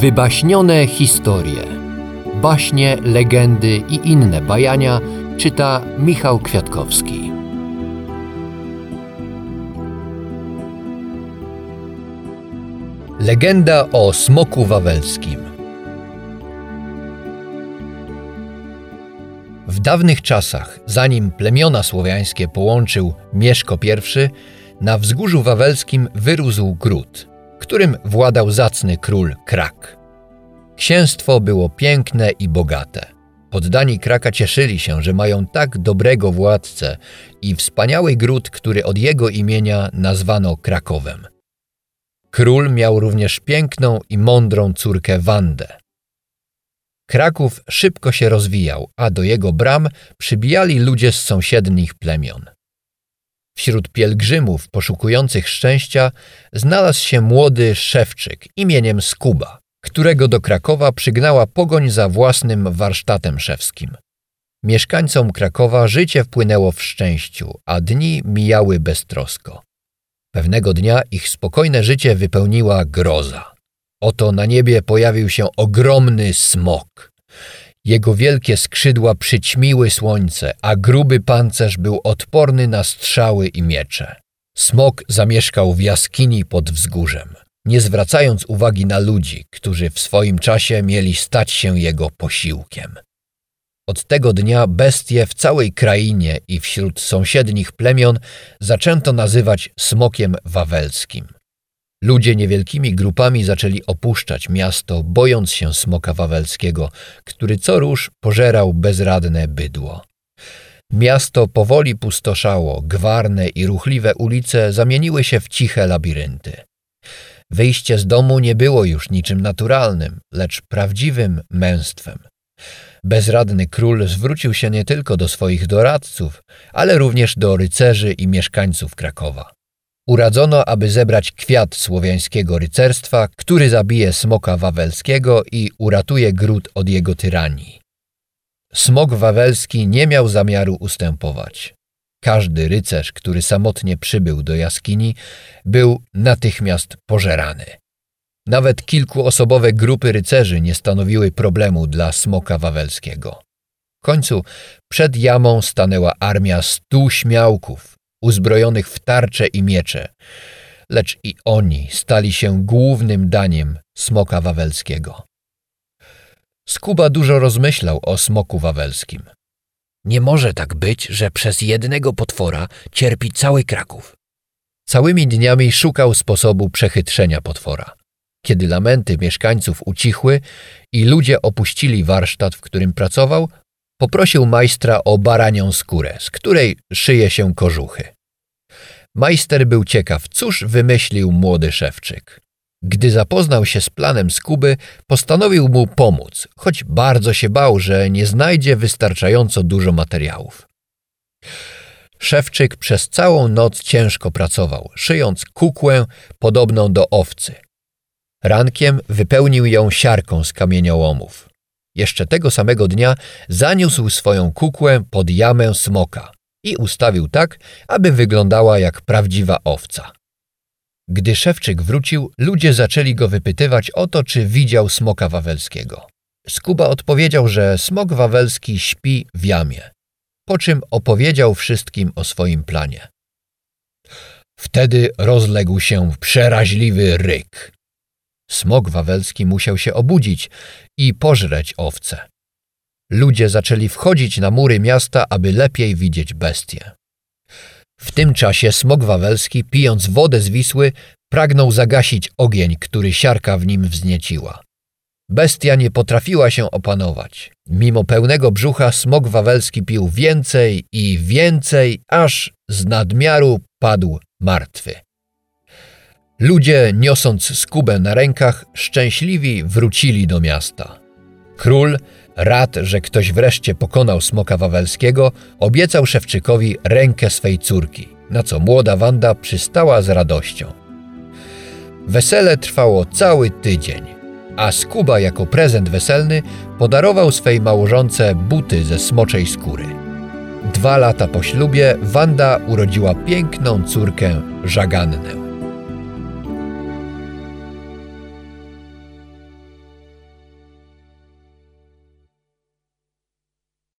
Wybaśnione historie. Baśnie, legendy i inne bajania czyta Michał Kwiatkowski. Legenda o smoku wawelskim. W dawnych czasach, zanim plemiona słowiańskie połączył Mieszko I, na wzgórzu wawelskim wyrósł gród, którym władał zacny król Krak. Księstwo było piękne i bogate. Poddani Kraka cieszyli się, że mają tak dobrego władcę i wspaniały gród, który od jego imienia nazwano Krakowem. Król miał również piękną i mądrą córkę Wandę. Kraków szybko się rozwijał, a do jego bram przybijali ludzie z sąsiednich plemion. Wśród pielgrzymów poszukujących szczęścia znalazł się młody szewczyk imieniem Skuba, którego do Krakowa przygnała pogoń za własnym warsztatem szewskim. Mieszkańcom Krakowa życie wpłynęło w szczęściu, a dni mijały beztrosko. Pewnego dnia ich spokojne życie wypełniła groza. Oto na niebie pojawił się ogromny smok. Jego wielkie skrzydła przyćmiły słońce, a gruby pancerz był odporny na strzały i miecze. Smok zamieszkał w jaskini pod wzgórzem, nie zwracając uwagi na ludzi, którzy w swoim czasie mieli stać się jego posiłkiem. Od tego dnia bestie w całej krainie i wśród sąsiednich plemion zaczęto nazywać smokiem wawelskim. Ludzie niewielkimi grupami zaczęli opuszczać miasto, bojąc się smoka wawelskiego, który co róż pożerał bezradne bydło. Miasto powoli pustoszało, gwarne i ruchliwe ulice zamieniły się w ciche labirynty. Wyjście z domu nie było już niczym naturalnym, lecz prawdziwym męstwem. Bezradny król zwrócił się nie tylko do swoich doradców, ale również do rycerzy i mieszkańców Krakowa. Uradzono, aby zebrać kwiat słowiańskiego rycerstwa, który zabije smoka wawelskiego i uratuje gród od jego tyranii. Smok wawelski nie miał zamiaru ustępować. Każdy rycerz, który samotnie przybył do jaskini, był natychmiast pożerany. Nawet kilkuosobowe grupy rycerzy nie stanowiły problemu dla smoka wawelskiego. W końcu przed jamą stanęła armia stu śmiałków, uzbrojonych w tarcze i miecze, lecz i oni stali się głównym daniem smoka wawelskiego. Skuba dużo rozmyślał o smoku wawelskim. Nie może tak być, że przez jednego potwora cierpi cały Kraków. Całymi dniami szukał sposobu przechytrzenia potwora. Kiedy lamenty mieszkańców ucichły i ludzie opuścili warsztat, w którym pracował, poprosił majstra o baranią skórę, z której szyje się kożuchy. Majster był ciekaw, cóż wymyślił młody szewczyk. Gdy zapoznał się z planem Skuby, postanowił mu pomóc, choć bardzo się bał, że nie znajdzie wystarczająco dużo materiałów. Szewczyk przez całą noc ciężko pracował, szyjąc kukłę podobną do owcy. Rankiem wypełnił ją siarką z kamieniołomów. Jeszcze tego samego dnia zaniósł swoją kukłę pod jamę smoka i ustawił tak, aby wyglądała jak prawdziwa owca. Gdy szewczyk wrócił, ludzie zaczęli go wypytywać o to, czy widział smoka wawelskiego. Skuba odpowiedział, że smok wawelski śpi w jamie, po czym opowiedział wszystkim o swoim planie. Wtedy rozległ się przeraźliwy ryk. Smok wawelski musiał się obudzić i pożreć owce. Ludzie zaczęli wchodzić na mury miasta, aby lepiej widzieć bestie. W tym czasie smok wawelski, pijąc wodę z Wisły, pragnął zagasić ogień, który siarka w nim wznieciła. Bestia nie potrafiła się opanować. Mimo pełnego brzucha smok wawelski pił więcej i więcej, aż z nadmiaru padł martwy. Ludzie, niosąc skubę na rękach, szczęśliwi wrócili do miasta. Król, rad, że ktoś wreszcie pokonał smoka wawelskiego, obiecał Szewczykowi rękę swej córki, na co młoda Wanda przystała z radością. Wesele trwało cały tydzień, a Skuba jako prezent weselny podarował swej małżonce buty ze smoczej skóry. Dwa lata po ślubie Wanda urodziła piękną córkę Żagannę.